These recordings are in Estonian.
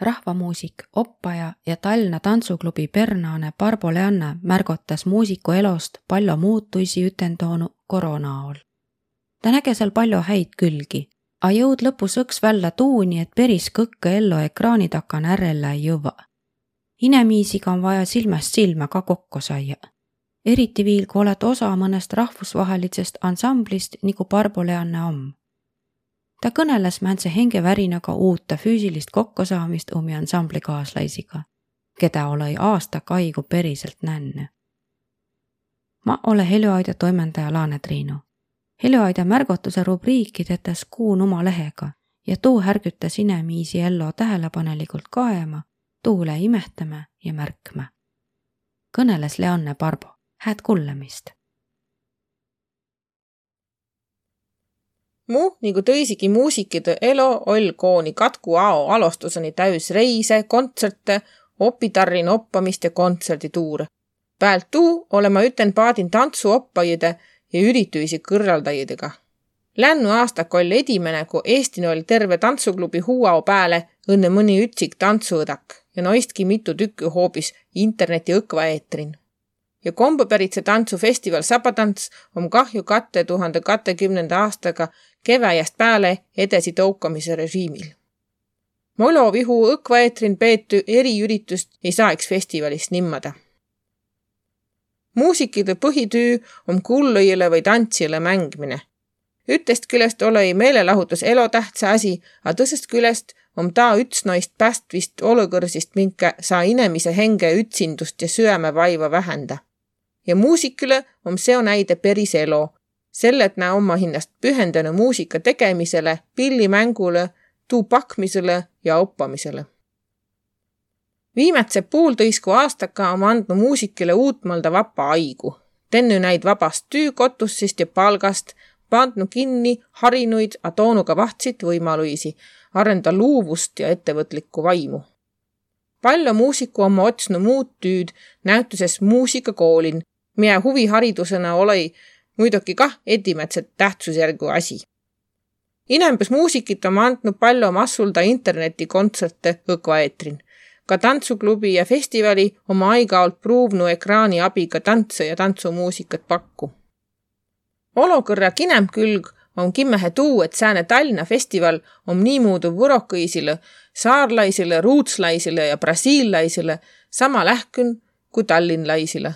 rahvamuusik, oppaja ja Tallinna tantsuklubi pernaane Barbo Leanne märgotas muusiku elost palju muutuisi ütendoonu koroona all. ta näge seal palju häid külgi, a jõud lõpus õks välja tuuni, et päris kõkke ellu ekraani takan ärrele ei jõua. inemiisiga on vaja silmast silma ka kokku saia. eriti viil, kui oled osa mõnest rahvusvahelisest ansamblist nagu Barbo Leanne on ta kõneles määntse hingevärinaga uute füüsilist kokkusaamist omi ansamblikaaslaisiga, keda olõ aasta kaigu päriselt nännu. ma ole Heljuaida toimetaja Laane Triinu. Heljuaida märgotuse rubriiki tetes kuun oma lehega ja tuu härgütas inemiisi ellu tähelepanelikult kaema, tuule imehtama ja märkma. kõneles Leanne Barbo, hääd kuulamist Mu nagu tõisigi muusikide elo oll kooni katku ao alustuseni täüs reise, kontserte, opitarrin oppamist ja kontserdituure. Päält tuu olema üten paadin tantsuoppajide ja üritüisi kõrraldajidega. Lännu aastak oll edimene, kui Eestin oli terve tantsuklubi huuao pääle õnne mõni ütsik tantsuõdak ja noistki mitu tükki hoopis interneti õkva eetrin ja kombepäritse tantsufestival Sabatants on kahju katte tuhande kahekümnenda aastaga keväjast pääle edasi tõukamise režiimil. Molo vihu õkvaeetrin peetu eriüritust ei saaks festivalist nimmada. muusikide põhitüü on kullõile või tantsijale mängmine. ühtest küljest ole meelelahutus elutähtsa asi, a tõsest küljest on ta üts noist päästvist olukõrsist, minkä saa inemise henge ütsindust ja süämevaiva vähenda ja muusikule on seo näide päris elo. selle, et nä oma hinnast pühendanud muusika tegemisele, pillimängule, tuu pakmisele ja oppamisele. viimatse poolteisku aastaka on andnud muusikile uutmalda vapa aigu. tennü näid vabast tüükotussist ja palgast, pandnu kinni harinuid, a toonud ka vahtsid võimalusi, arenda luuvust ja ettevõtlikku vaimu palju muusiku oma otsnu muud tüüd näituses muusikakoolin, meie huviharidusena oli muidugi kah edimätse tähtsusjärgu asi. Inembes muusikit on andnud palju massulda internetikontserte õkva eetrin. ka tantsuklubi ja festivali oma aeg-ajalt pruuvnu ekraani abiga tantse ja tantsumuusikat pakku. olukõrra kinem külg on kimmehe tuu, et sääne Tallinna festival on niimoodi võrokõisile, saarlaisile, ruutslaisile ja brasiillaisile sama lähkün kui tallinlaisile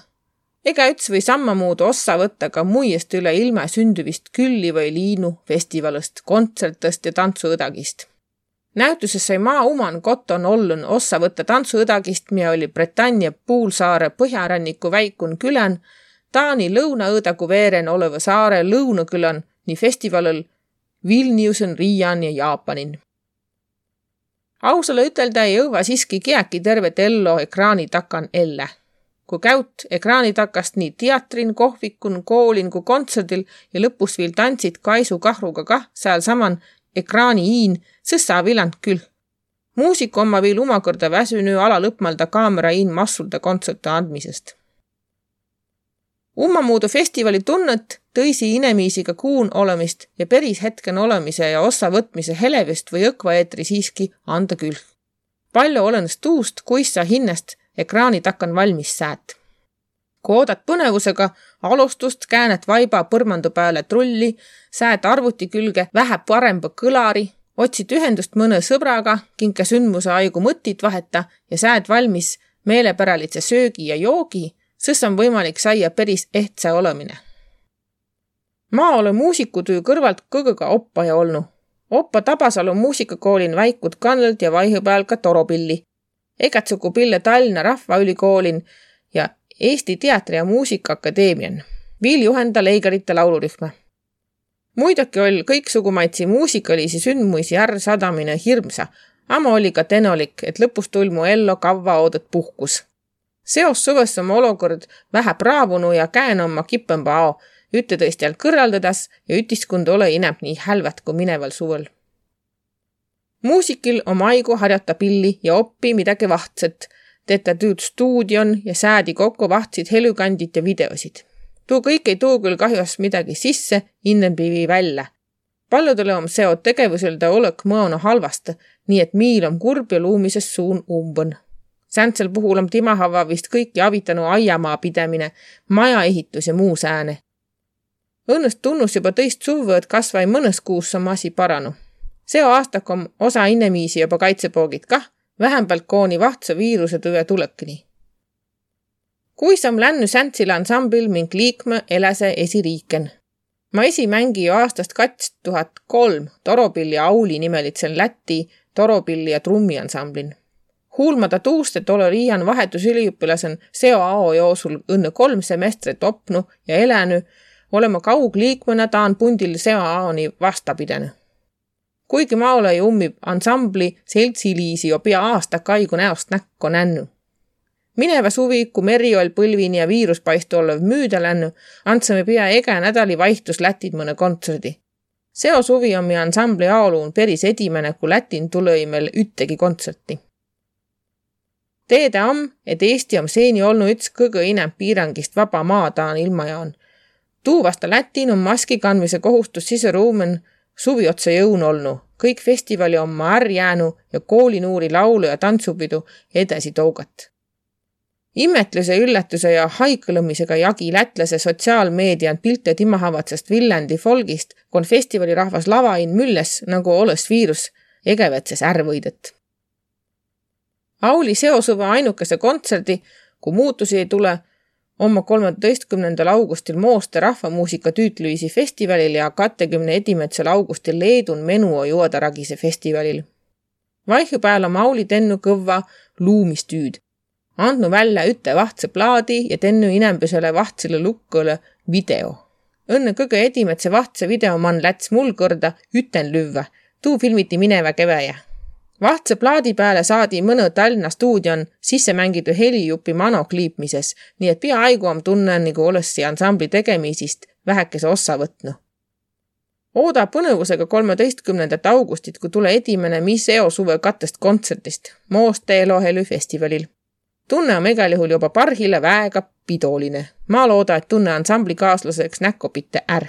ega üts või sammamuudu ossa võtta ka muiest üle ilma sündivist külli või liinu festivalist, kontsertest ja tantsuõdagist. näituses sai maa uman Cotton Ollun ossa võtta tantsuõdagist, mida oli Britannia poolsaare põhjaranniku väikun külän, Taani lõunaõdagu veeren oleva saare lõunakülän nii festivalil Vilniusen, Riian ja Jaapanin ausale ütelda ei jõua siiski kiäki tervet ellu ekraani takan elle kui käut ekraani takast nii teatrin, kohvikun, koolin kui kontserdil ja lõpus veel tantsid Kaisu Kahruga kah sealsaman ekraani iin, sõs saa viljand küll. muusik oma veel omakorda väsünü ala lõpmalda kaamera iin massulda kontserte andmisest. Ummamuudu festivali tunnet tõisi inemiisiga kuun olemist ja päris hetken olemise ja ossa võtmise helevest või õkva eetri siiski anda küll. palju olenes tuust, kuis sa hinnast ekraani takan valmis säät. kui oodad põnevusega alustust, kääned vaiba põrmandu peale trulli, säed arvuti külge vähe paremba kõlari, otsid ühendust mõne sõbraga, kinke sündmuse aigu mõttit vaheta ja säed valmis meelepäralitse söögi ja joogi, sõs on võimalik saia päris ehtsa olemine. ma olen muusikutöö kõrvalt kõigega oppaja olnud. oppa Tabasalu muusikakoolin väikud kannelt ja vaihe peal ka toropilli Egatsugu Pille Tallinna Rahvaülikoolin ja Eesti Teatri- ja Muusikaakadeemian. Viil juhenda Leigarite laulurühma. muidugi oli kõiksugumaidsi muusikalisi sündmusi ärr sadamine hirmsa, ama oli ka tenolik, et lõpus tulmu ellu kavvaoodet puhkus. seos suvest oma olukord vähe praavunu ja käen oma kipõmba ao, ütetõistjal kõrvaldades ja ütiskond ole ineb nii hälvet kui mineval suvel muusikil om aigu harjata pilli ja oppi midagi vahtset, tetä tüüd stuudion ja säädi kokku vahtsid helükandit ja videosid. tuu kõik ei too küll kahjuks midagi sisse, innempiivi välja. paljudele om seo tegevuselde olõk mõona halvast, nii et miil om kurb ja luumises suun umbõn. Sääntsel puhul om timahava vist kõiki avitanu aiamaa pidemine, majaehitus ja muu sääne. Õnnest tunnus juba tõist suvvõ, et kas vai mõnõs kuus om asi paranu. Seo aastak om osa inemiisi juba kaitsepoogid kah, vähempalt kooni vahtsa viiruse tüve tulõkini. kuis om lännu säntsile ansamblil mink liikme eläse esiriiken ma esimängi ju aastast kats tuhat kolm Toropilli Auli nimelitsen Läti toropilli ja trummiansamblin. huulmata tuust, et ole Riian vahetusüliõpilasen seo ao joosul õnne kolm semestrit opnu ja elänü, olema kaugliikmena taan pundil seo aoni vastapidene. Kuigi ma ole ju ummi ansambli seltsiliisi jo pea aasta kaigu näost näkku nännu mineva suvi, kui Merioll põlvini ja viiruspaistu olev müüda lännu, andsime pea ega nädali vaihtus Lätid mõne kontserdi. seo suvi on meie ansambli aoluun päris edimene, kui Lätin tulõi meil üttegi kontserti. teede am, et Eesti on seni olnud üks kõige inem piirangist vaba maa taan ilmajaan. tuu vasta Lätin on maski kandmise kohustus siseruumen suvi otsa jõun olnud, kõik festivali oma ärr jäänu ja koolinuuri laulu ja tantsupidu edasi tougat imetluse, üllatuse ja haikõlõmisega jagi lätlase sotsiaalmeedian pilte timahavatsest Viljandi folgist, kun festivalirahvas lavain mülles nagu olõs viirus egevetses ärvõidet. Auli seosuva ainukese kontserdi, kui muutusi ei tule, oma kolmeteistkümnendal augustil Mooste rahvamuusika tüütlüisi festivalil ja kahekümne edimetsel augustil Leedun Menuo juodaragise festivalil. Vaihupääl on Auli tennu kõvva luumistüüd andnu välja üte vahtse plaadi ja tennu inembusele vahtsele lukkule video. Õnne kõige edimetse vahtse videomann läts mul kõrda üten lüvvä. tuu filmiti mineva keväjä. Vahtse plaadi peale saadi mõne Tallinna stuudion sisse mängitud helijupi mano kliipmises, nii et peaaegu on tunne nagu olessi ansambli tegemisist vähekese ossa võtnud. ooda põnevusega kolmeteistkümnendat augustit, kui tule edimene Mis eo suve kattest kontserdist Mooste Elohelü festivalil tunne on igal juhul juba parhile väega pidoline. ma looda, et tunne ansambli kaaslaseks näkku mitte är